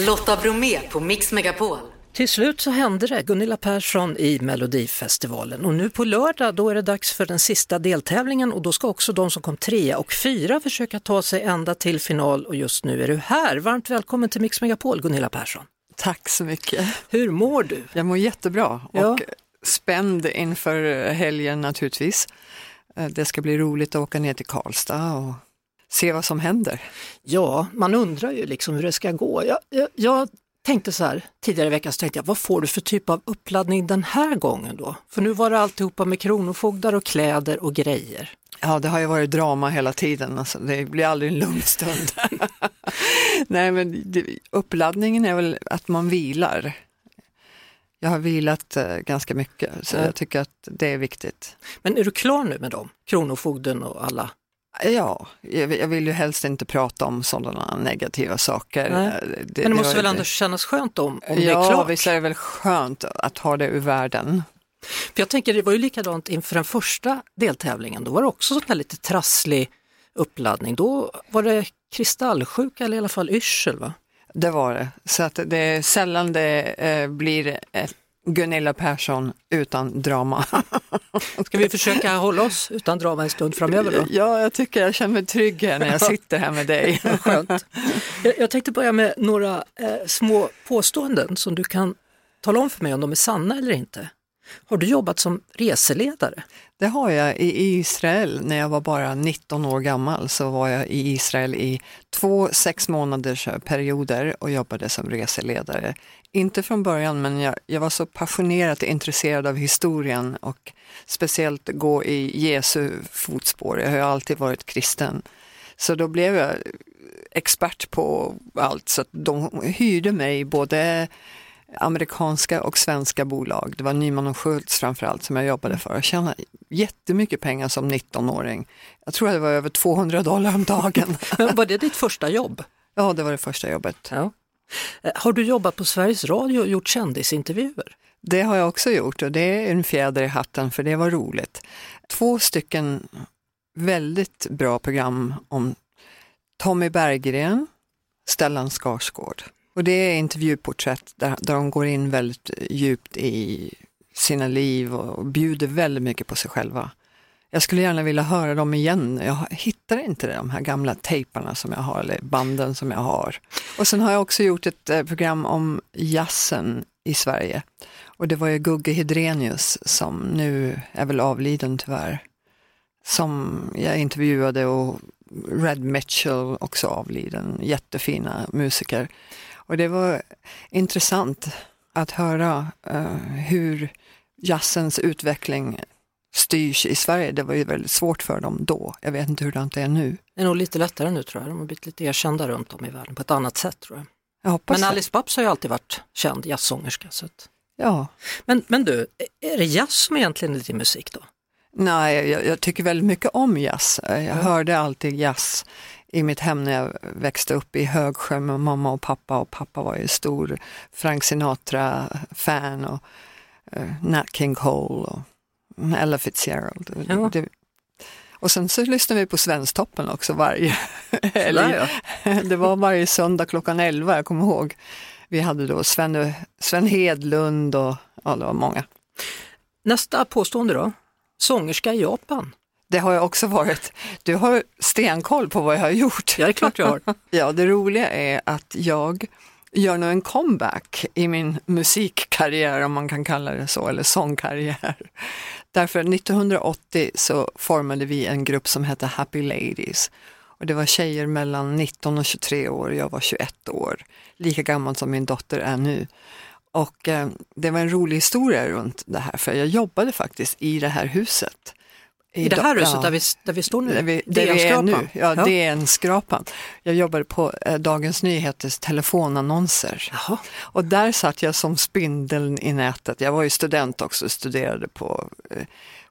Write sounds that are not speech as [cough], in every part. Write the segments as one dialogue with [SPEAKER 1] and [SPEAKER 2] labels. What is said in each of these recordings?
[SPEAKER 1] Lotta Bromé på Mix Megapol.
[SPEAKER 2] Till slut så hände det, Gunilla Persson i Melodifestivalen och nu på lördag då är det dags för den sista deltävlingen och då ska också de som kom trea och fyra försöka ta sig ända till final och just nu är du här. Varmt välkommen till Mix Megapol Gunilla Persson.
[SPEAKER 3] Tack så mycket.
[SPEAKER 2] Hur mår du?
[SPEAKER 3] Jag mår jättebra
[SPEAKER 2] Ja.
[SPEAKER 3] och spänd inför helgen naturligtvis. Eh, Det ska bli roligt att åka ner till Karlstad och se vad som händer.
[SPEAKER 2] Ja, man undrar ju liksom hur det ska gå. Jag, jag, jag tänkte så här, tidigare i veckan så tänkte jag, vad får du för typ av uppladdning den här gången då? För nu var det alltihopa med kronofogdar och kläder och grejer.
[SPEAKER 3] Ja, det har ju varit drama hela tiden, alltså, det blir aldrig en lugn stund. [laughs] Nej, men det, uppladdningen är väl att man vilar. Jag har vilat eh, ganska mycket, så
[SPEAKER 2] Ja.
[SPEAKER 3] jag tycker att det är viktigt.
[SPEAKER 2] Men är du klar nu med dem? Kronofogden och alla?
[SPEAKER 3] Ja, jag, vill ju helst inte prata om sådana negativa saker. Eh,
[SPEAKER 2] Men det måste
[SPEAKER 3] var
[SPEAKER 2] väl ändå kännas skönt om, om det
[SPEAKER 3] ja,
[SPEAKER 2] är klart?
[SPEAKER 3] visst är det väl skönt att ha det ur världen.
[SPEAKER 2] För jag tänker det var ju likadant inför den första deltävlingen, då var det också sån här lite trasslig uppladdning. Då var det kristallsjuka eller i alla fall yrsel va?
[SPEAKER 3] Det var det. Så att det är sällan det eh, blir eh, Gunilla Persson utan drama. [laughs]
[SPEAKER 2] Ska vi försöka hålla oss utan drama en stund framöver då?
[SPEAKER 3] ja, jag tycker jag känner mig trygg här när jag sitter här med dig. [laughs]
[SPEAKER 2] Skönt. Jag, tänkte börja med några eh, små påståenden som du kan tala om för mig om de är sanna eller inte. Har du jobbat som reseledare?
[SPEAKER 3] Det har jag i Israel. När jag var bara 19 år gammal så var jag i Israel i två sex månaders perioder och jobbade som reseledare. Inte från början, men jag, jag var så passionerat intresserad av historien och speciellt gå i Jesu fotspår. Jag har ju alltid varit kristen. Så då blev jag expert på allt, så de hyrde mig både amerikanska och svenska bolag. Det var Nyman och Schultz framförallt som jag jobbade för. Jag tjänade jättemycket pengar som 19-åring. Jag tror att det var över 200 dollar om dagen. [laughs]
[SPEAKER 2] Men var det ditt första jobb?
[SPEAKER 3] Ja, det var det första jobbet.
[SPEAKER 2] Ja. Eh, har du jobbat på Sveriges Radio och gjort kändisintervjuer?
[SPEAKER 3] Det har jag också gjort och det är en fjäder i hatten för det var roligt. Två stycken väldigt bra program om Tommy Berggren, Stellan Skarsgård. Och det är intervjuporträtt där, där de går in väldigt djupt i sina liv och bjuder väldigt mycket på sig själva. Jag skulle gärna vilja höra dem igen. Jag hittar inte de här gamla tejparna som jag har, eller banden som jag har. Och sen har jag också gjort ett eh, program om jazzen i Sverige. Och det var ju Gugge Hedrenius som nu är väl avliden tyvärr. Som jag intervjuade och Red Mitchell också avliden, jättefina musiker. Och det var intressant att höra uh, hur jazzens utveckling styrs i Sverige. Det var ju väldigt svårt för dem då. Jag vet inte hur det är nu.
[SPEAKER 2] Det är nog lite lättare nu tror jag, de har blivit lite erkända runt om i världen på ett annat sätt tror jag.
[SPEAKER 3] Jag
[SPEAKER 2] Men. Alice Babs har ju alltid varit känd jazzsångerska. Så att...
[SPEAKER 3] Ja.
[SPEAKER 2] men, men du, är det jazz som egentligen är din musik då?
[SPEAKER 3] Nej, jag, jag tycker väldigt mycket om jazz. Jag
[SPEAKER 2] Ja.
[SPEAKER 3] hörde alltid jazz i mitt hem när jag växte upp i Högsjö med mamma och pappa och pappa var ju stor Frank Sinatra-fan och uh, Nat King Cole och Ella Fitzgerald.
[SPEAKER 2] Ja.
[SPEAKER 3] Det, och sen så lyssnade vi på Svensktoppen också varje helg.
[SPEAKER 2] Ja. [laughs]
[SPEAKER 3] Det var varje söndag klockan 11, jag kommer ihåg. Vi hade då Sven, Sven Hedlund och ja, det var många.
[SPEAKER 2] Nästa påstående då, sångerska i Japan.
[SPEAKER 3] Det har jag också varit. Du har stenkoll på vad jag har gjort.
[SPEAKER 2] Ja, det är klart jag har. [laughs]
[SPEAKER 3] Ja, det roliga är att jag gör nu en comeback i min musikkarriär, om man kan kalla det så, eller sångkarriär. [laughs] Därför 1980 så formade vi en grupp som hette Happy Ladies. Och det var tjejer mellan 19 och 23 år, jag var 21 år, lika gammal som min dotter är nu. Och eh, det var en rolig historia runt det här, för jag jobbade faktiskt i det här huset.
[SPEAKER 2] I det här
[SPEAKER 3] Ja.
[SPEAKER 2] huset där, vi, där vi står nu,
[SPEAKER 3] Där vi, där vi är nu, ja, DN-skrapan. Jag jobbade på eh, Dagens Nyheters telefonannonser.
[SPEAKER 2] Jaha.
[SPEAKER 3] Och där satt jag som spindeln i nätet. Jag var ju student också studerade på eh,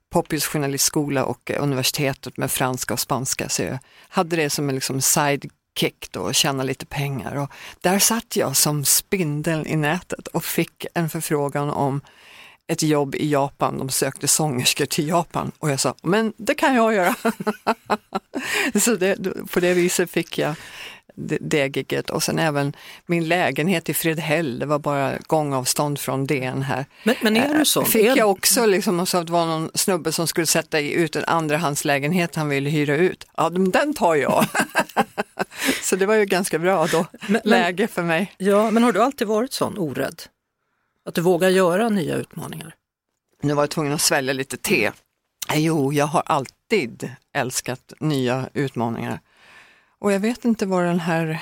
[SPEAKER 3] Poppius journalistskola och eh, universitetet med franska och spanska. Så jag hade det som en liksom sidekick då, och tjäna lite pengar. Och där satt jag som spindeln i nätet och fick en förfrågan om ett jobb i Japan. De sökte sångerskor till Japan och jag sa, men det kan jag göra. [laughs] så det, på det viset fick jag det, det gigget och sen även min lägenhet i Fredhäll, det var bara gångavstånd från DN här.
[SPEAKER 2] Men, men är du så?
[SPEAKER 3] Fick jag också liksom, så att det var någon snubbe som skulle sätta ut en andrahandslägenhet han ville hyra ut. Ja, den tar jag. [laughs] så det var ju ganska bra då,
[SPEAKER 2] men-
[SPEAKER 3] läge för mig.
[SPEAKER 2] Ja, men har du alltid varit sån orädd? Att du vågar göra nya utmaningar?
[SPEAKER 3] Nu var jag tvungen att svälja lite te. Eh, Jo, jag har alltid älskat nya utmaningar. Och jag vet inte var den här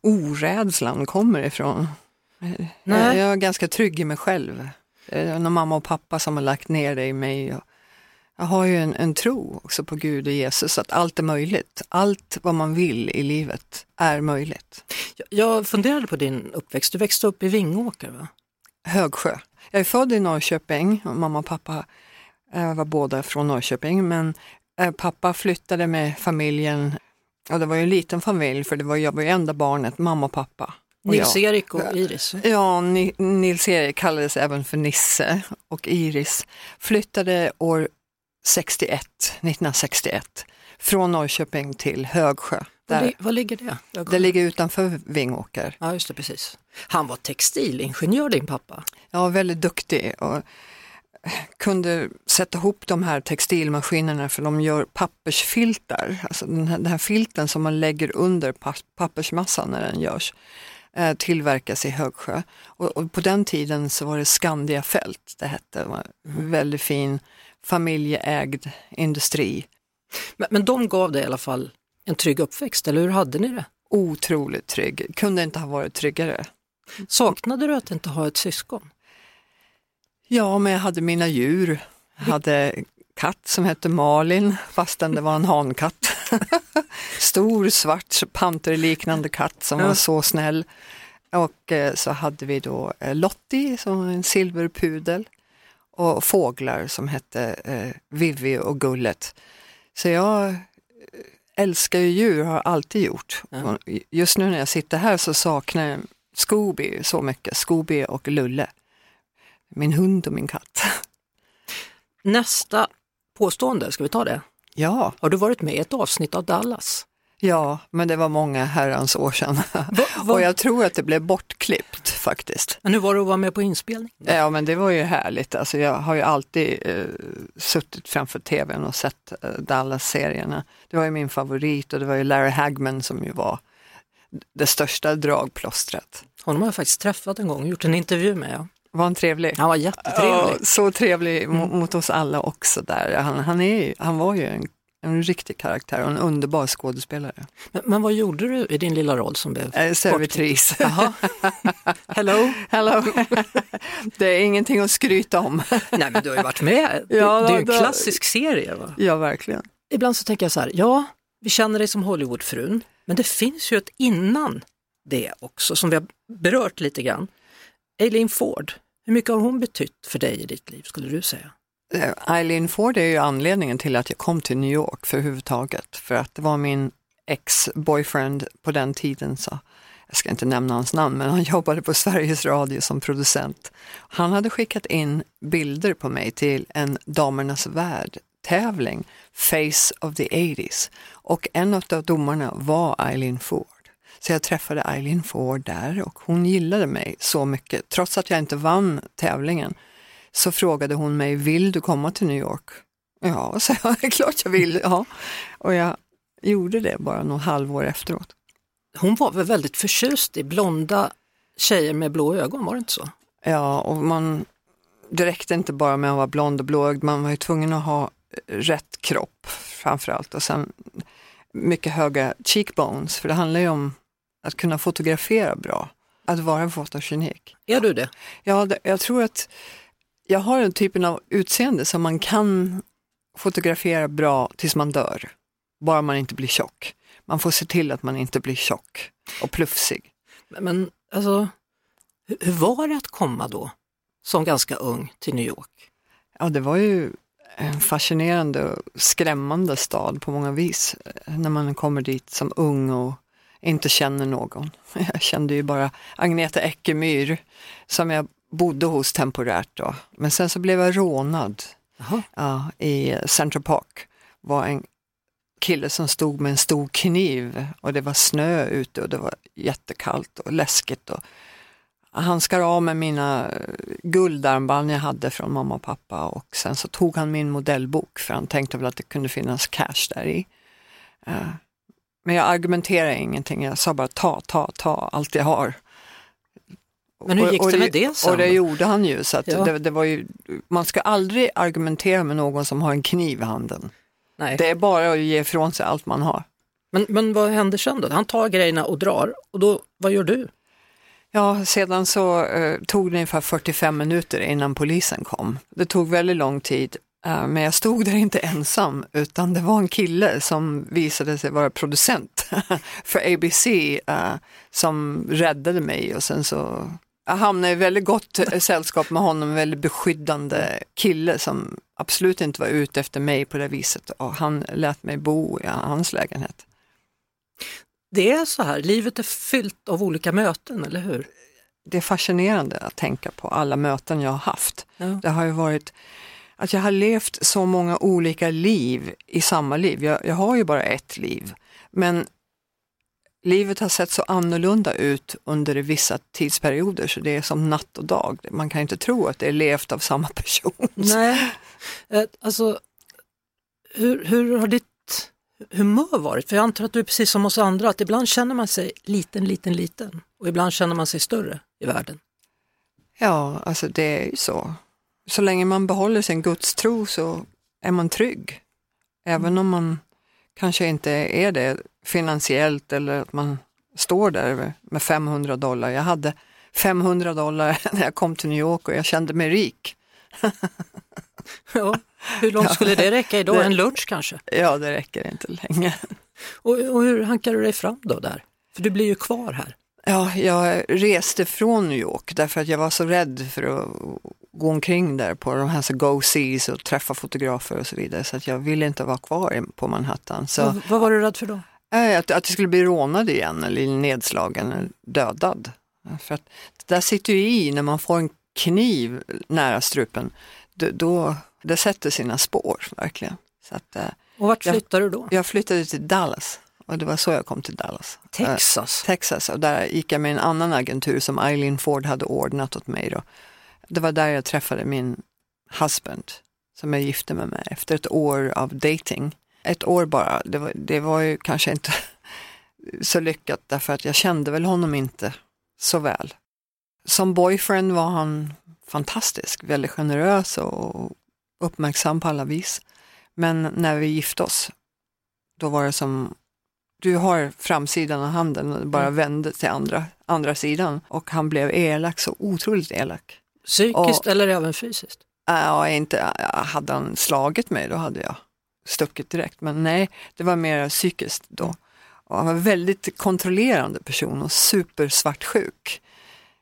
[SPEAKER 3] orädslan kommer ifrån. Eh,
[SPEAKER 2] Nej.
[SPEAKER 3] Jag är ganska trygg i mig själv. Är någon mamma och pappa som har lagt ner det i mig. Och jag har ju en, en tro också på Gud och Jesus, att allt är möjligt. Allt vad man vill i livet är möjligt.
[SPEAKER 2] Jag- funderade på din uppväxt. Du växte upp i Vingåker va?
[SPEAKER 3] Högsjö. Jag är född i Norrköping och mamma och pappa eh, var båda från Norrköping men eh, pappa flyttade med familjen och det var ju en liten familj för det var, jag var ju enda barnet, mamma och pappa.
[SPEAKER 2] Nils-Erik och Iris.
[SPEAKER 3] Ja, Ni, Nils-Erik kallades även för Nisse och Iris flyttade år 61, 1961 från Norrköping till Högsjö.
[SPEAKER 2] Var,
[SPEAKER 3] Där,
[SPEAKER 2] li- var ligger det?
[SPEAKER 3] Det ligger utanför Vingåker.
[SPEAKER 2] Ja, just det, precis. Han var textilingenjör din pappa.
[SPEAKER 3] Var väldigt duktig och kunde sätta ihop de här textilmaskinerna för de gör pappersfiltar, alltså den här, den här filten som man lägger under pa- pappersmassan när den görs, eh, tillverkas i Högsjö. Och, och på den tiden så var det Skandia Fält det hette, det var en väldigt fin familjeägd industri.
[SPEAKER 2] Men, men de gav dig i alla fall en trygg uppväxt, eller hur hade ni det?
[SPEAKER 3] Otroligt trygg, kunde inte ha varit tryggare.
[SPEAKER 2] Saknade du att inte ha ett syskon?
[SPEAKER 3] Ja, men jag hade mina djur. Jag hade katt som hette Malin, fastän det var en hankatt. [laughs] Stor svart panterliknande katt som
[SPEAKER 2] Ja.
[SPEAKER 3] var så snäll. Och eh, så hade vi då eh, Lottie som var en silverpudel och fåglar som hette eh, Vivi och Gullet. Så jag eh, älskar ju djur, har alltid gjort. Och Just nu när jag sitter här så saknar jag Scooby så mycket, Scooby och Lulle. Min hund och min katt.
[SPEAKER 2] Nästa påstående, ska vi ta det?
[SPEAKER 3] Ja,
[SPEAKER 2] Har du varit med i ett avsnitt av Dallas?
[SPEAKER 3] Ja, men det var många herrans år sedan.
[SPEAKER 2] Va, va?
[SPEAKER 3] Och jag tror att det blev bortklippt faktiskt.
[SPEAKER 2] Men hur var det att vara med på inspelning?
[SPEAKER 3] Ja, men det var ju härligt. Alltså, jag har ju alltid eh, suttit framför tvn och sett eh, Dallas-serierna. Det var ju min favorit och det var ju Larry Hagman som ju var det största dragplåstret.
[SPEAKER 2] Honom har jag faktiskt träffat en gång gjort en intervju med. Ja.
[SPEAKER 3] Var han trevlig?
[SPEAKER 2] Han var jättetrevlig.
[SPEAKER 3] Ja, så trevlig mo- mot oss alla också där. Han, han, är, han var ju en, en riktig karaktär och en underbar skådespelare.
[SPEAKER 2] Men, men vad gjorde du i din lilla roll som blev
[SPEAKER 3] Eh, Servitris. [laughs]
[SPEAKER 2] Hello?
[SPEAKER 3] Hello. [laughs] det är ingenting att skryta om. [laughs]
[SPEAKER 2] Nej men du har ju varit med. Det,
[SPEAKER 3] Ja,
[SPEAKER 2] det är ju en klassisk serie. Va?
[SPEAKER 3] Ja, verkligen.
[SPEAKER 2] Ibland så tänker jag så här, ja, vi känner dig som Hollywoodfrun, men det finns ju ett innan det också som vi har berört lite grann. Eileen Ford, hur mycket har hon betytt för dig i ditt liv skulle du säga?
[SPEAKER 3] Eh, Eileen Ford är ju anledningen till att jag kom till New York för överhuvudtaget. För att det var min ex-boyfriend på den tiden, så jag ska inte nämna hans namn, men han [laughs] jobbade på Sveriges Radio som producent. Han hade skickat in bilder på mig till en Damernas Värld-tävling, Face of the 80s. Och en av domarna var Eileen Ford. Så jag träffade Eileen Ford där och hon gillade mig så mycket. Trots att jag inte vann tävlingen så frågade hon mig, vill du komma till New York? Ja, [laughs] så jag, det är klart jag vill. Ja. Och jag gjorde det bara något halvår efteråt.
[SPEAKER 2] Hon var väl väldigt förtjust i blonda tjejer med blå ögon, var det inte så?
[SPEAKER 3] Ja, och man, det räckte inte bara med att vara blond och blåögd, man var ju tvungen att ha rätt kropp framförallt och sen mycket höga cheekbones, för det handlar ju om att kunna fotografera bra, att vara fotogenik.
[SPEAKER 2] Är du det?
[SPEAKER 3] Ja, det, jag tror att jag har den typen av utseende som man kan fotografera bra tills man dör, bara man inte blir tjock. Man får se till att man inte blir tjock och plufsig.
[SPEAKER 2] Men, men alltså, hur, hur var det att komma då, som ganska ung, till New York?
[SPEAKER 3] Ja, det var ju en fascinerande och skrämmande stad på många vis eh, när man kommer dit som ung och inte känner någon. [laughs] Jag kände ju bara Agneta Eckemyr som jag bodde hos temporärt då. Men sen så blev jag rånad ja, i Central Park. var en kille som stod med en stor kniv och det var snö ute och det var jättekallt och läskigt. Och han skar av med mina guldarmband jag hade från mamma och pappa och sen så tog han min modellbok för han tänkte väl att det kunde finnas cash där i. Eh, men jag argumenterade ingenting, jag sa bara ta, ta, ta allt jag har.
[SPEAKER 2] Men hur gick det med det sen?
[SPEAKER 3] Och det gjorde han ju. Så
[SPEAKER 2] Ja.
[SPEAKER 3] det, det var ju, man ska aldrig argumentera med någon som har en kniv i handen.
[SPEAKER 2] Nej.
[SPEAKER 3] Det är bara att ge ifrån sig allt man har.
[SPEAKER 2] Men, men vad händer sen då? Han tar grejerna och drar och då, vad gör du?
[SPEAKER 3] Ja, sedan så eh, tog det ungefär 45 minuter innan polisen kom. Det tog väldigt lång tid, eh, men jag stod där inte ensam utan det var en kille som visade sig vara producent [laughs] för ABC eh, som räddade mig och sen så jag hamnade i väldigt gott sällskap med honom, en väldigt beskyddande kille som absolut inte var ute efter mig på det viset och han lät mig bo i hans lägenhet.
[SPEAKER 2] Det är så här, livet är fyllt av olika möten, eller hur?
[SPEAKER 3] det är fascinerande att tänka på alla möten jag har haft.
[SPEAKER 2] Ja.
[SPEAKER 3] Det har ju varit att jag har levt så många olika liv i samma liv. Jag, jag har ju bara ett liv, men livet har sett så annorlunda ut under vissa tidsperioder så det är som natt och dag. Man kan inte tro att det är levt av samma person. [laughs]
[SPEAKER 2] Nej, Eh, alltså hur, hur har ditt humör varit? För jag antar att du är precis som oss andra, att ibland känner man sig liten, liten, liten och ibland känner man sig större i världen.
[SPEAKER 3] Ja, alltså det är ju så. Så länge man behåller sin gudstro så är man trygg. Även om man kanske inte är det finansiellt eller att man står där med 500 dollar. Jag hade 500 dollar [laughs] när jag kom till New York och jag kände mig rik. [laughs]
[SPEAKER 2] Ja, hur långt skulle det räcka idag?
[SPEAKER 3] Det-
[SPEAKER 2] En lunch kanske?
[SPEAKER 3] Ja, det räcker inte länge.
[SPEAKER 2] Och, och hur hankar du dig fram då där? För du blir ju kvar här.
[SPEAKER 3] Ja, jag reste från New York därför att jag var så rädd för att gå omkring där på de här så go-sees och träffa fotografer och så vidare. Så att jag ville inte vara kvar på Manhattan. Så,
[SPEAKER 2] Vad, vad var du rädd för då?
[SPEAKER 3] Nej, att, att jag skulle bli rånad igen eller nedslagen eller dödad. För att det där sitter ju i när man får en kniv nära strupen. Då, då, det sätter sina spår verkligen. Så att, eh,
[SPEAKER 2] Och vart
[SPEAKER 3] Ja.
[SPEAKER 2] flyttar du då?
[SPEAKER 3] jag flyttade till Dallas och det var så jag kom till Dallas. Eh,
[SPEAKER 2] Texas?
[SPEAKER 3] Texas och där gick jag med en annan agentur som Eileen Ford hade ordnat åt mig. Då. Det var där jag träffade min husband som jag gifte mig med efter ett år av dating. Ett år bara, det var, det var ju kanske inte [laughs] så lyckat därför att jag kände väl honom inte så väl. Som boyfriend var han fantastisk, väldigt generös och uppmärksam på alla vis. Men när vi gifte oss, då var det som du har framsidan av handen och bara
[SPEAKER 2] Mm.
[SPEAKER 3] vände till andra, andra sidan och han blev elak, så otroligt elak.
[SPEAKER 2] Psykiskt
[SPEAKER 3] och-
[SPEAKER 2] eller även fysiskt?
[SPEAKER 3] Ja, inte, hade han slagit mig då hade jag stuckit direkt, men nej, det var mer psykiskt då. Och han var en väldigt kontrollerande person och supersvartsjuk.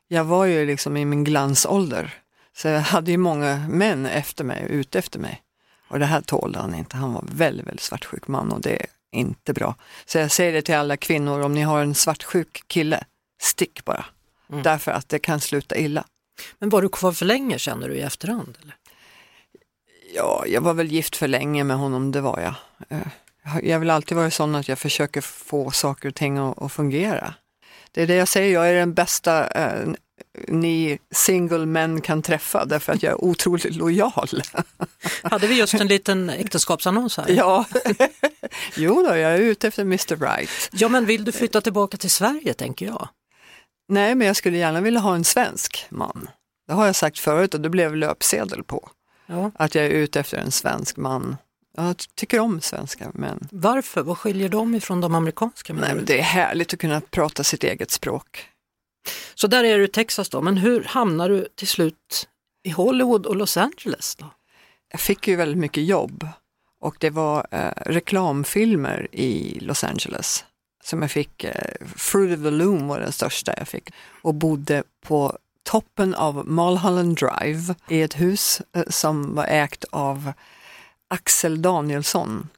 [SPEAKER 3] Jag var ju liksom i min glansålder, så jag hade ju många män efter mig, ute efter mig. Och det här tålde han inte, han var väldigt, väldigt svartsjuk man och det är inte bra. Så jag säger det till alla kvinnor, om ni har en svartsjuk kille, stick bara.
[SPEAKER 2] Mm.
[SPEAKER 3] Därför att det kan sluta illa.
[SPEAKER 2] Men var du kvar för länge känner du i efterhand? Eller?
[SPEAKER 3] Ja, jag var väl gift för länge med honom, det var jag. Eh, jag- Jag vill alltid vara sån att jag försöker få saker och ting att, att fungera. Det är det jag säger, jag är den bästa eh, ni single män kan träffa därför att jag är otroligt lojal. [laughs]
[SPEAKER 2] Hade vi just en liten äktenskapsannons här?
[SPEAKER 3] ja, [laughs] jo då, jag är ute efter Mr Right.
[SPEAKER 2] Ja, men vill du flytta tillbaka till Sverige tänker jag?
[SPEAKER 3] Nej, men jag skulle gärna vilja ha en svensk man. Det har jag sagt förut och det blev löpsedel på.
[SPEAKER 2] Ja.
[SPEAKER 3] Att jag är ute efter en svensk man. Jag tycker om svenska män.
[SPEAKER 2] Varför? Vad skiljer dem ifrån de amerikanska? menar
[SPEAKER 3] Nej, men det är härligt att kunna prata sitt eget språk.
[SPEAKER 2] Så där är du i Texas då, men hur hamnar du till slut i Hollywood och Los Angeles? då?
[SPEAKER 3] Jag fick ju väldigt mycket jobb och det var eh, reklamfilmer i Los Angeles som jag fick. Eh, Fruit of the Loom var den största jag fick och bodde på toppen av Mulholland Drive i ett hus eh, som var ägt av Axel Danielsson.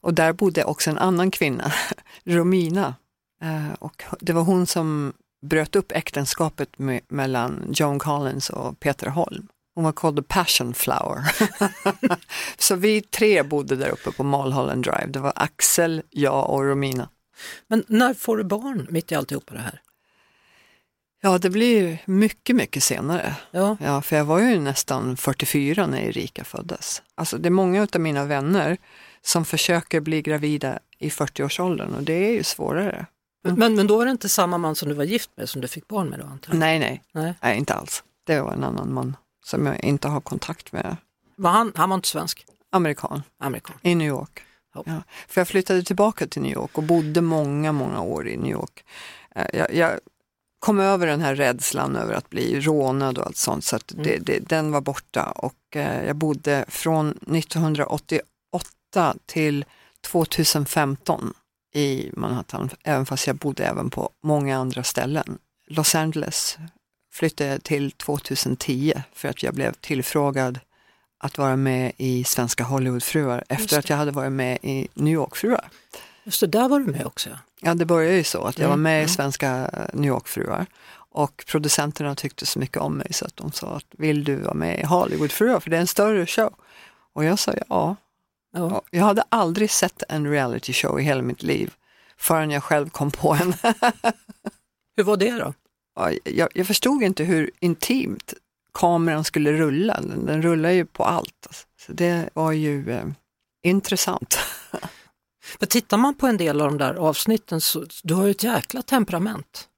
[SPEAKER 3] Och där bodde också en annan kvinna, [laughs] Romina. Eh, och det var hon som bröt upp äktenskapet med, mellan Joan Collins och Peter Holm. Hon var kallad the passion flower. [laughs] så vi tre bodde där uppe på Malholland Drive. Det var Axel, jag och Romina.
[SPEAKER 2] Men när får du barn mitt i alltihopa det här?
[SPEAKER 3] Ja, det blir mycket, mycket senare.
[SPEAKER 2] Ja.
[SPEAKER 3] Ja, för jag var ju nästan 44 när Erika föddes. Alltså det är många av mina vänner som försöker bli gravida i 40-årsåldern och det är ju svårare.
[SPEAKER 2] Men, men då var det inte samma man som du var gift med som du fick barn med då antar jag?
[SPEAKER 3] Nej, nej,
[SPEAKER 2] Nej.
[SPEAKER 3] nej, inte alls. Det var en annan man som jag inte har kontakt med.
[SPEAKER 2] Var han, han var inte svensk?
[SPEAKER 3] Amerikan
[SPEAKER 2] Amerikan?
[SPEAKER 3] i New York. Ja. För jag flyttade tillbaka till New York och bodde många, många år i New York. Eh, Jag, jag kom över den här rädslan över att bli rånad och allt sånt så att det, det, den var borta och eh, jag bodde från 1988 till 2015 i Manhattan, även fast jag bodde även på många andra ställen. Los Angeles flyttade jag till 2010 för att jag blev tillfrågad att vara med i Svenska Hollywoodfruar efter att jag hade varit med i New York-fruar.
[SPEAKER 2] Just det, där var du med också. ja.
[SPEAKER 3] Det började ju så att jag
[SPEAKER 2] Mm,
[SPEAKER 3] var med i. Svenska New York-fruar och producenterna tyckte så mycket om mig så att de sa att vill du vara med i Hollywoodfruar för det är en större show? Och jag sa ja.
[SPEAKER 2] Ja.
[SPEAKER 3] Ja, Jag hade aldrig sett en reality show i hela mitt liv förrän jag själv kom på en. [laughs]
[SPEAKER 2] Hur var det då?
[SPEAKER 3] Ja, jag, jag förstod inte hur intimt kameran skulle rulla. Den, den rullar ju på allt. Så det var ju eh, intressant. [laughs]
[SPEAKER 2] För tittar man på en del av de där avsnitten så du har ju ett jäkla temperament.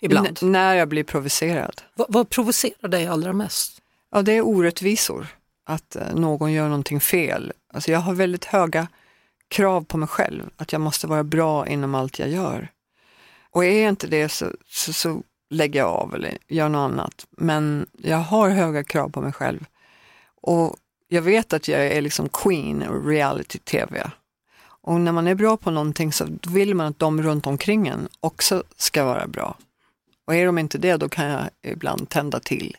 [SPEAKER 2] Ibland.
[SPEAKER 3] N- när jag blir provocerad.
[SPEAKER 2] Vad, vad provocerar dig allra mest?
[SPEAKER 3] Ja, det är orättvisor. Att eh, någon gör någonting fel. Alltså jag har väldigt höga krav på mig själv. Att jag måste vara bra inom allt jag gör. Och är jag inte det så, så, så lägger jag av eller gör något annat. Men jag har höga krav på mig själv. Och jag vet att jag är liksom queen och reality-tv. Och när man är bra på någonting så vill man att de runt omkring en också ska vara bra. Och är de inte det, då kan jag ibland tända till.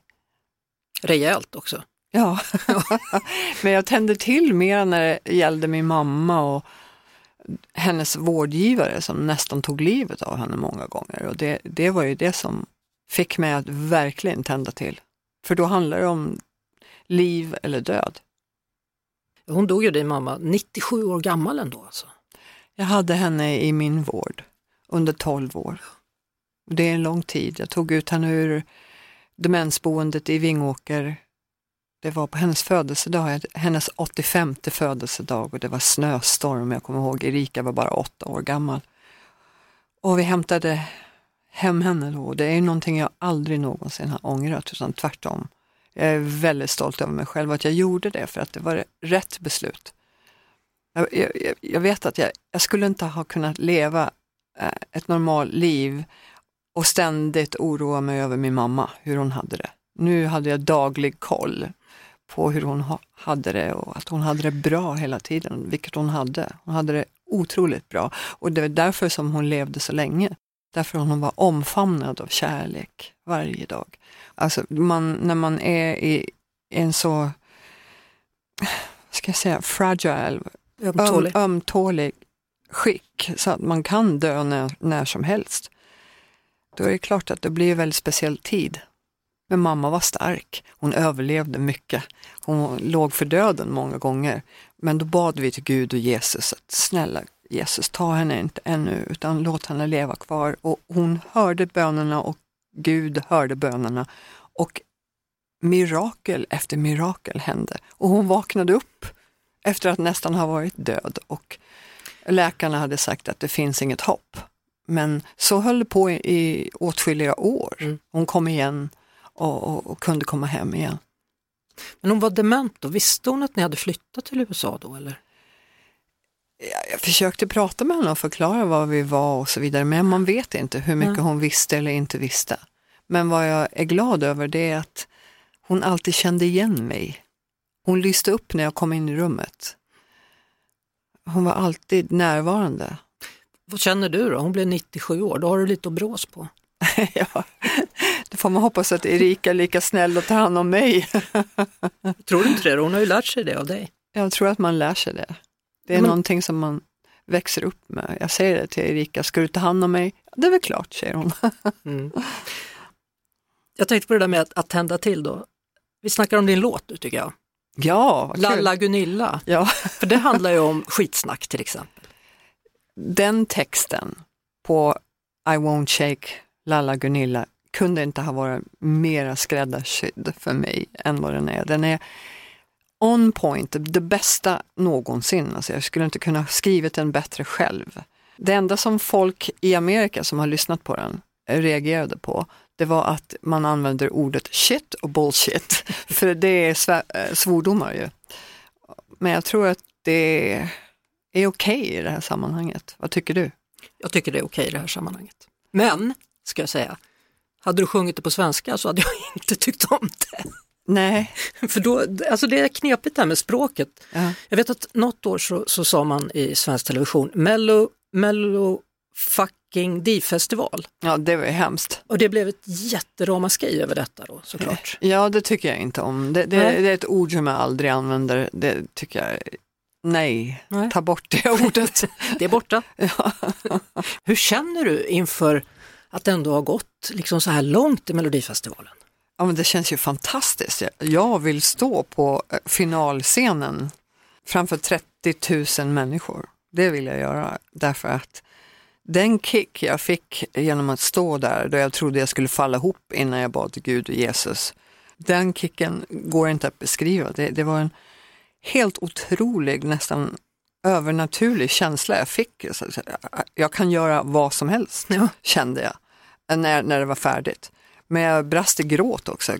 [SPEAKER 2] Rejält också.
[SPEAKER 3] Ja, [laughs] men jag tände till mer när det gällde min mamma och hennes vårdgivare som nästan tog livet av henne många gånger. Och det, det var ju det som fick mig att verkligen tända till. För då handlar det om liv eller död.
[SPEAKER 2] Hon dog ju din mamma 97 år gammal ändå alltså.
[SPEAKER 3] Jag hade henne i min vård under 12 år. Det är en lång tid. Jag tog ut henne ur demensboendet i Vingåker. Det var på hennes födelsedag, hennes 85 födelsedag och det var snöstorm. Jag kommer ihåg Erika var bara åtta år gammal. Och vi hämtade hem henne då. Det är någonting jag aldrig någonsin har ångrat utan tvärtom. Jag är väldigt stolt över mig själv att jag gjorde det för att det var rätt beslut. Jag, jag, jag vet att jag, jag skulle inte ha kunnat leva eh, ett normalt liv och ständigt oroa mig över min mamma, hur hon hade det. Nu hade jag daglig koll på hur hon ha, hade det och att hon hade det bra hela tiden, vilket hon hade. Hon hade det otroligt bra och det var därför som hon levde så länge. Därför hon var omfamnad av kärlek varje dag. Alltså man, när man är i en så, ska jag säga, fragile,
[SPEAKER 2] Ömtålig.
[SPEAKER 3] öm, ömtålig skick så att man kan dö när, när som helst. Då är det klart att det blir en väldigt speciell tid. Men mamma var stark, hon överlevde mycket. Hon låg för döden många gånger. Men då bad vi till Gud och Jesus att snälla Jesus, ta henne inte ännu utan låt henne leva kvar. Och hon hörde bönerna och Gud hörde bönerna. Och mirakel efter mirakel hände. Och hon vaknade upp efter att nästan ha varit död och läkarna hade sagt att det finns inget hopp. Men så höll det på i, åtskilliga år.
[SPEAKER 2] Mm.
[SPEAKER 3] Hon kom igen och, och, och kunde komma hem igen.
[SPEAKER 2] Men hon var dement då, visste hon att ni hade flyttat till USA då eller?
[SPEAKER 3] Jag, jag försökte prata med henne och förklara var vi var och så vidare, men man vet inte hur mycket hon visste eller inte visste. Men vad jag är glad över det är att hon alltid kände igen mig. Hon lyste upp när jag kom in i rummet. Hon var alltid närvarande.
[SPEAKER 2] Vad känner du då? Hon blev 97 år, då har du lite att brås på. [laughs]
[SPEAKER 3] ja, får man hoppas att Erika är lika snäll och tar hand om mig. [laughs]
[SPEAKER 2] Tror du inte det? Hon har ju lärt sig det av dig.
[SPEAKER 3] Jag tror att man lär sig det. Det är
[SPEAKER 2] Men-
[SPEAKER 3] någonting som man växer upp med. Jag säger det till Erika, ska du ta hand om mig? Det är väl klart, säger hon. [laughs]
[SPEAKER 2] Mm. Jag tänkte på det där med att, att tända till då. Vi snackar om din låt nu tycker jag.
[SPEAKER 3] Ja.
[SPEAKER 2] Lalla Gunilla.
[SPEAKER 3] Ja, [laughs]
[SPEAKER 2] För det handlar ju om skitsnack till exempel.
[SPEAKER 3] den texten på I won't shake Lalla Gunilla kunde inte ha varit mera skräddarsydd för mig än vad den är. Den är on point, det bästa någonsin. Alltså jag skulle inte kunna ha skrivit den bättre själv. Det enda som folk i Amerika som har lyssnat på den reagerade på, det var att man använder ordet shit och bullshit, [laughs] för det är eh, svordomar ju. Men jag tror att det är okej i det här sammanhanget. Vad tycker du?
[SPEAKER 2] Jag tycker det är okej i det här sammanhanget. Men, ska jag säga, hade du sjungit det på svenska så hade jag [laughs] inte tyckt om det.
[SPEAKER 3] Nej. [laughs]
[SPEAKER 2] För då, alltså det är knepigt det här med språket.
[SPEAKER 3] Ja.
[SPEAKER 2] Jag vet att något år så, så sa man i svensk television Mello, Mello fucking D-festival.
[SPEAKER 3] Ja, det var ju hemskt.
[SPEAKER 2] Och det blev ett jätteramaskri över detta då såklart.
[SPEAKER 3] Ja, det tycker jag inte om. Det, det, det är ett ord som jag aldrig använder. Det tycker jag, nej,
[SPEAKER 2] Nej.
[SPEAKER 3] ta bort det ordet. [laughs]
[SPEAKER 2] Det är borta.
[SPEAKER 3] ja.
[SPEAKER 2] Hur känner du inför att ändå har gått liksom så här långt i Melodifestivalen?
[SPEAKER 3] ja, men det känns ju fantastiskt. Jag- vill stå på eh, finalscenen framför 30 000 människor. Det vill jag göra därför att den kick jag fick genom att stå där då jag trodde jag skulle falla ihop innan jag bad till Gud och Jesus. Den kicken går inte att beskriva. Det, det var en helt otrolig, nästan övernaturlig känsla jag fick. Jag kan göra vad som helst,
[SPEAKER 2] Ja.
[SPEAKER 3] kände jag när, när det var färdigt. Men jag brast i gråt också.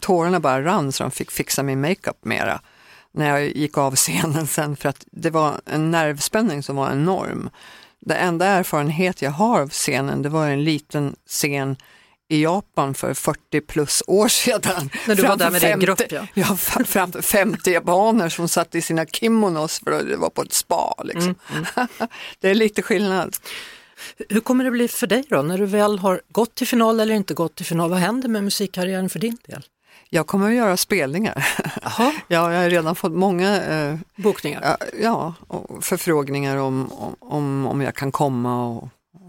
[SPEAKER 3] Tårarna bara rann så de fick fixa min makeup mera när jag gick av scenen sen för att det var en nervspänning som var enorm. Det enda erfarenhet jag har av scenen det var en liten scen i Japan för 40 plus år sedan.
[SPEAKER 2] När du var där med din
[SPEAKER 3] 50
[SPEAKER 2] grupp, ja.
[SPEAKER 3] Ja, fram- framför 50 japaner som satt i sina kimonos för att det var på ett spa. Liksom.
[SPEAKER 2] Mm, [laughs]
[SPEAKER 3] det är lite skillnad.
[SPEAKER 2] Hur kommer det bli för dig då när du väl har gått till final eller inte gått till final? Vad händer med musikkarriären för din del?
[SPEAKER 3] Jag kommer att göra spelningar. [laughs] Ja, jag har redan fått många eh,
[SPEAKER 2] bokningar.
[SPEAKER 3] ja, och förfrågningar om, om- om, jag kan komma och,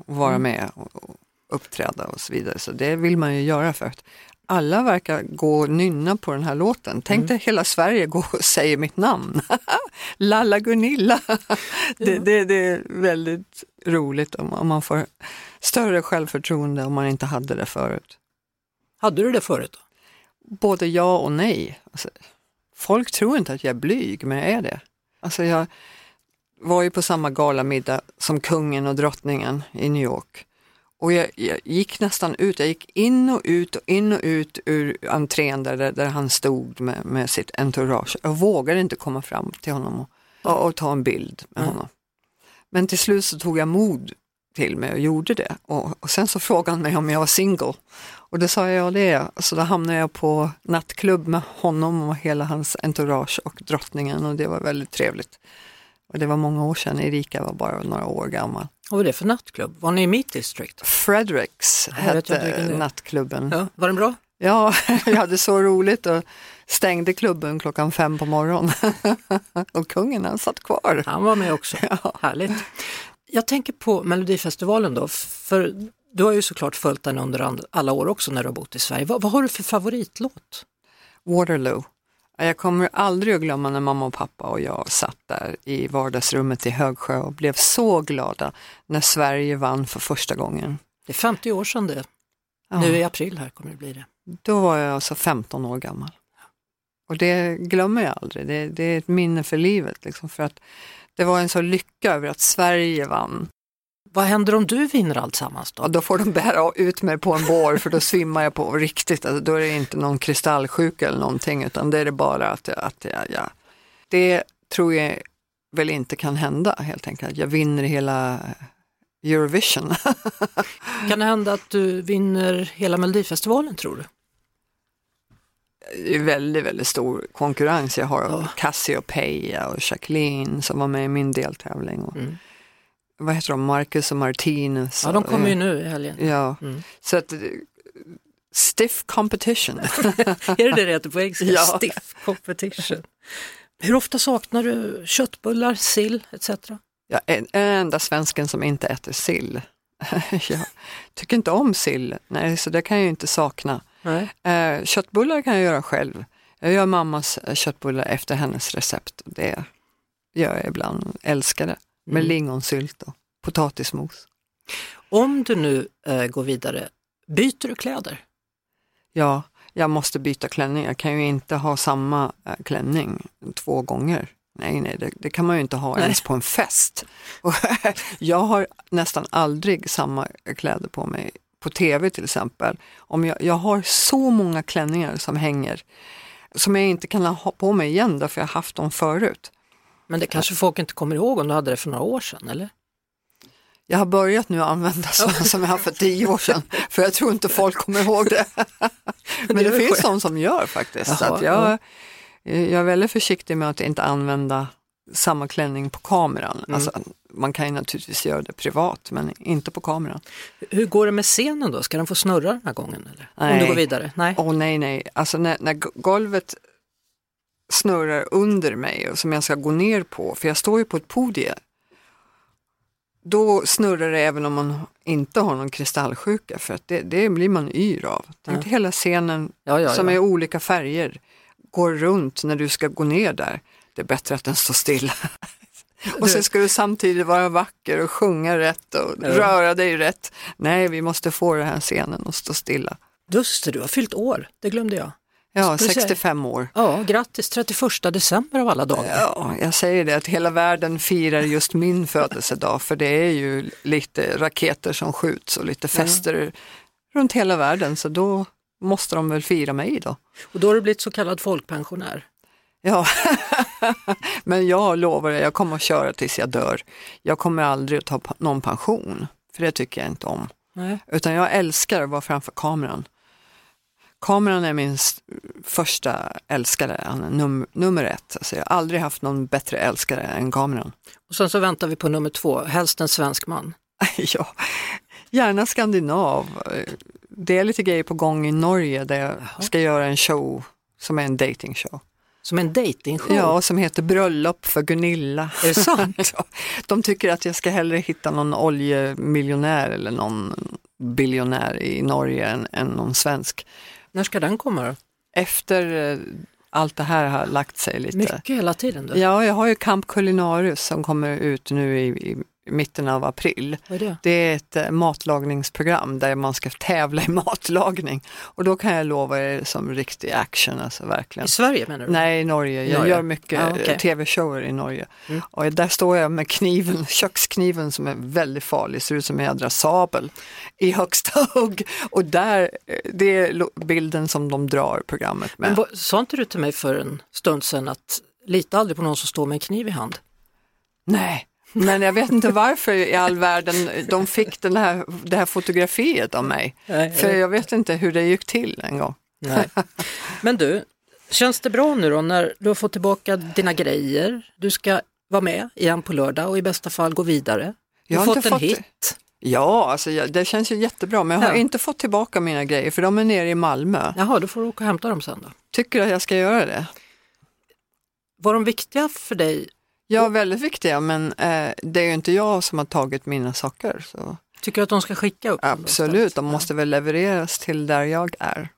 [SPEAKER 3] och vara med och, och uppträda och så vidare. Så det vill man ju göra för att alla verkar gå och nynna på den här låten. Tänk dig hela Sverige går och [laughs] säger mitt namn. [laughs] Lalla Gunilla. [laughs] det, det, det är väldigt roligt om, om man får större självförtroende om man inte hade det förut.
[SPEAKER 2] Hade du det förut? Då?
[SPEAKER 3] Både ja och nej. Alltså, folk tror inte att jag är blyg, men jag är det. Alltså, jag var ju på samma galamiddag som kungen och drottningen i New York. Och jag, jag gick nästan ut, jag gick in och ut och in och ut ur entrén där, där, han stod med, med sitt entourage. Jag vågade inte komma fram till honom och, och, och ta en bild med
[SPEAKER 2] Mm.
[SPEAKER 3] honom. Men till slut så tog jag mod till mig och gjorde det. Och, och sen så frågade han mig om jag var single. Och det sa jag, ja det är. Så då hamnade jag på nattklubb med honom och hela hans entourage och drottningen och det var väldigt trevligt. Och det var många år sedan, Erika var bara några år gammal.
[SPEAKER 2] Vad var det för nattklubb? Var ni i Meat District?
[SPEAKER 3] Fredericks hette nattklubben.
[SPEAKER 2] Ja, var den bra?
[SPEAKER 3] Ja, [laughs] jag hade så roligt och stängde klubben klockan fem på morgonen. [laughs] och kungen han satt kvar.
[SPEAKER 2] Han var med också. Härligt. Jag tänker på Melodifestivalen då, för du har ju såklart följt den under alla år också när du har bott i Sverige. Vad, vad har du för favoritlåt?
[SPEAKER 3] Waterloo. Jag kommer aldrig att glömma när mamma och pappa och jag satt där i vardagsrummet i Högsjö och blev så glada när Sverige vann för första gången.
[SPEAKER 2] Det är 50 år sedan det.
[SPEAKER 3] Ja,
[SPEAKER 2] Nu i april här kommer det bli det.
[SPEAKER 3] Då var jag alltså 15 år gammal. Och det glömmer jag aldrig, det, det är ett minne för livet. Liksom, för att det var en så lycka över att Sverige vann.
[SPEAKER 2] Vad händer om du vinner alltsammans då?
[SPEAKER 3] Och då får de bära ut mig på en bår för då svimmar jag på riktigt. Alltså, då är det inte någon kristallsjuka eller någonting utan det är det bara att, jag- att jag, ja. Det tror jag väl inte kan hända helt enkelt. Jag vinner hela Eurovision. [laughs]
[SPEAKER 2] Kan det hända att du vinner hela Melodifestivalen tror du?
[SPEAKER 3] Det är väldigt, väldigt stor konkurrens. Jag har
[SPEAKER 2] Ja.
[SPEAKER 3] Cassiopeia och Jacqueline som var med i min deltävling.
[SPEAKER 2] Mm.
[SPEAKER 3] Vad heter de? Marcus och Martinus.
[SPEAKER 2] Ja, de kommer ju nu i helgen.
[SPEAKER 3] Ja,
[SPEAKER 2] Mm.
[SPEAKER 3] så att eh, stiff competition. [laughs] [laughs]
[SPEAKER 2] Är det det det heter på engelska?
[SPEAKER 3] Ja.
[SPEAKER 2] Stiff competition. Hur ofta saknar du köttbullar, sill etc?
[SPEAKER 3] Jag är den enda svensken som inte äter sill. [laughs] jag tycker inte om sill, nej, så det kan jag inte sakna.
[SPEAKER 2] Nej.
[SPEAKER 3] Eh, köttbullar kan jag göra själv. Jag gör mammas eh, köttbullar efter hennes recept. Det gör jag ibland, älskar det. Med
[SPEAKER 2] Mm.
[SPEAKER 3] lingonsylt och potatismos.
[SPEAKER 2] Om du nu eh, går vidare, byter du kläder?
[SPEAKER 3] Ja, jag måste byta klänning. Jag kan ju inte ha samma eh, klänning två gånger. Nej, nej, det, det kan man ju inte ha
[SPEAKER 2] Nej.
[SPEAKER 3] ens på en fest. Och [laughs] jag har nästan aldrig samma kläder på mig. På tv till exempel. Om jag, jag har så många klänningar som hänger som jag inte kan ha på mig igen därför jag har haft dem förut.
[SPEAKER 2] Men det kanske folk inte kommer ihåg om du hade det för några år sedan, eller?
[SPEAKER 3] Jag har börjat nu använda sådana som jag har för tio år sedan, för jag tror inte folk kommer ihåg det. [laughs] Men
[SPEAKER 2] Det
[SPEAKER 3] det, finns de som gör faktiskt.
[SPEAKER 2] Jaha,
[SPEAKER 3] jag, jag är väldigt försiktig med att inte använda samma klänning på kameran.
[SPEAKER 2] Mm.
[SPEAKER 3] Alltså, man kan ju naturligtvis göra det privat, men inte på kameran.
[SPEAKER 2] Hur går det med scenen då? Ska den få snurra den här gången? Eller? Om
[SPEAKER 3] Nej.
[SPEAKER 2] du går vidare? Nej.
[SPEAKER 3] Åh nej, nej, alltså när, när golvet snurrar under mig och som jag ska gå ner på, för jag står ju på ett podium, då snurrar det även om man inte har någon kristallsjuka, för att det, det blir man yr av. Tänk
[SPEAKER 2] Ja.
[SPEAKER 3] hela scenen
[SPEAKER 2] Ja, ja,
[SPEAKER 3] som är olika färger, går runt när du ska gå ner där. Det är bättre att den står stilla. [laughs] och sen ska du samtidigt vara vacker och sjunga rätt och
[SPEAKER 2] Ja.
[SPEAKER 3] röra dig rätt. Nej, vi måste få den här scenen att stå stilla.
[SPEAKER 2] Just det, du har fyllt år. Det glömde jag.
[SPEAKER 3] Ja,
[SPEAKER 2] Ska vi säga-
[SPEAKER 3] 65 år.
[SPEAKER 2] Ja, grattis 31 december av alla dagar.
[SPEAKER 3] Ja, jag säger det att hela världen firar just min födelsedag för det är ju lite raketer som skjuts och lite fester runt hela världen så då måste de väl fira mig då.
[SPEAKER 2] Och då har du blivit så kallad folkpensionär.
[SPEAKER 3] Ja, [laughs] men jag lovar dig, jag kommer att köra tills jag dör. Jag kommer aldrig att ta någon pension, för det tycker jag inte om.
[SPEAKER 2] Nej.
[SPEAKER 3] Utan jag älskar att vara framför kameran. Kameran är min första älskare, num- nummer ett. Alltså jag har aldrig haft någon bättre älskare än kameran.
[SPEAKER 2] Och sen så väntar vi på nummer två, helst en svensk man. [laughs]
[SPEAKER 3] ja, gärna skandinav. Det är lite grejer på gång i Norge där jag ska göra en show som är en datingshow.
[SPEAKER 2] Som en dejtingshow.
[SPEAKER 3] Ja, som heter Bröllop för Gunilla.
[SPEAKER 2] Är det sant? [laughs]
[SPEAKER 3] De tycker att jag ska hellre hitta någon oljemiljonär eller någon biljonär i Norge än, än någon svensk.
[SPEAKER 2] När ska den komma då?
[SPEAKER 3] Efter eh, allt det här har lagt sig lite.
[SPEAKER 2] Mycket hela tiden. Du.
[SPEAKER 3] Ja, jag har ju Camp Culinarius som kommer ut nu i, i mitten av april.
[SPEAKER 2] Är det?
[SPEAKER 3] Det är ett eh, matlagningsprogram där man ska tävla i [laughs] matlagning och då kan jag lova er som riktig action, alltså verkligen.
[SPEAKER 2] I Sverige menar du?
[SPEAKER 3] Nej, i Norge. Jag
[SPEAKER 2] Norge.
[SPEAKER 3] gör mycket
[SPEAKER 2] Ja, okej.
[SPEAKER 3] eh, tv-shower i Norge.
[SPEAKER 2] Mm.
[SPEAKER 3] Och där står jag med kniven, [laughs] kökskniven som är väldigt farlig, ser ut som en jädra sabel i högsta [laughs] hugg. Och där, eh, det är bilden som de drar programmet med.
[SPEAKER 2] Men sa inte du till mig för en stund sedan att lita aldrig på någon som står med en kniv i hand?
[SPEAKER 3] Nej, men jag vet inte varför i all världen de fick den här, det här fotografiet av mig.
[SPEAKER 2] Nej,
[SPEAKER 3] För jag vet inte hur det gick till en gång.
[SPEAKER 2] Nej. Men du, känns det bra nu då när du har fått tillbaka dina grejer? Du ska vara med igen på lördag och i bästa fall gå vidare. Du har
[SPEAKER 3] har
[SPEAKER 2] fått en
[SPEAKER 3] fått-
[SPEAKER 2] hit.
[SPEAKER 3] Ja, alltså, det känns ju jättebra, men jag har
[SPEAKER 2] Ja.
[SPEAKER 3] inte fått tillbaka mina grejer för de är nere i Malmö.
[SPEAKER 2] Jaha, då får du åka och hämta dem sen då.
[SPEAKER 3] Tycker att jag ska göra det?
[SPEAKER 2] Var de viktiga för dig?
[SPEAKER 3] Ja, väldigt viktiga, men eh, det är ju inte jag som har tagit mina saker. Så.
[SPEAKER 2] Tycker du att de ska skicka upp
[SPEAKER 3] Absolut, de måste väl levereras till där jag är.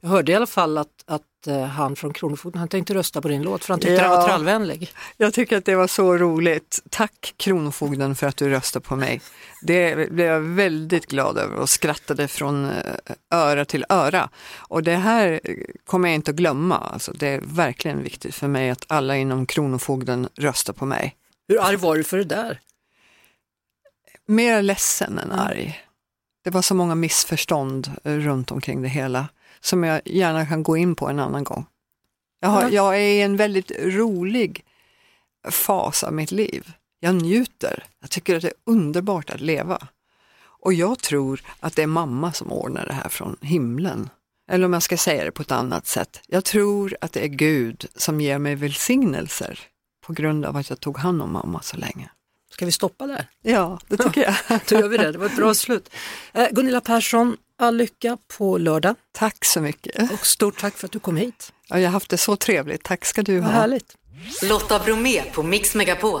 [SPEAKER 2] Jag hörde i alla fall att, han från Kronofogden, han tänkte rösta på din låt för han tyckte
[SPEAKER 3] Ja.
[SPEAKER 2] den var trallvänlig.
[SPEAKER 3] Jag tycker att det var så roligt. Tack Kronofogden för att du röstade på mig. Det blev jag väldigt glad över och skrattade från eh, öra till öra. Och det här eh, kommer jag inte att glömma. Alltså, det är verkligen viktigt för mig att alla inom Kronofogden röstar på mig.
[SPEAKER 2] Hur arg var du för det där?
[SPEAKER 3] Mer ledsen än arg. Det var så många missförstånd eh, runt omkring det hela som jag gärna kan gå in på en annan gång. Jag, har,
[SPEAKER 2] Ja.
[SPEAKER 3] jag är i en väldigt rolig fas av mitt liv. Jag njuter. Jag tycker att det är underbart att leva. Och jag tror att det är mamma som ordnar det här från himlen. Eller om jag ska säga det på ett annat sätt. Jag tror att det är Gud som ger mig välsignelser på grund av att jag tog hand om mamma så länge.
[SPEAKER 2] Ska vi stoppa där?
[SPEAKER 3] Ja, det tycker jag. [laughs]
[SPEAKER 2] Då gör vi det, det var ett bra slut. Eh, Gunilla Persson, all lycka på lördag
[SPEAKER 3] Tack så mycket.
[SPEAKER 2] och stort tack för att du kom hit.
[SPEAKER 3] Ja, jag har haft det så trevligt. Tack ska du
[SPEAKER 2] Vad
[SPEAKER 3] ha.
[SPEAKER 2] härligt.
[SPEAKER 1] Lotta Bromé på Mix Megapol.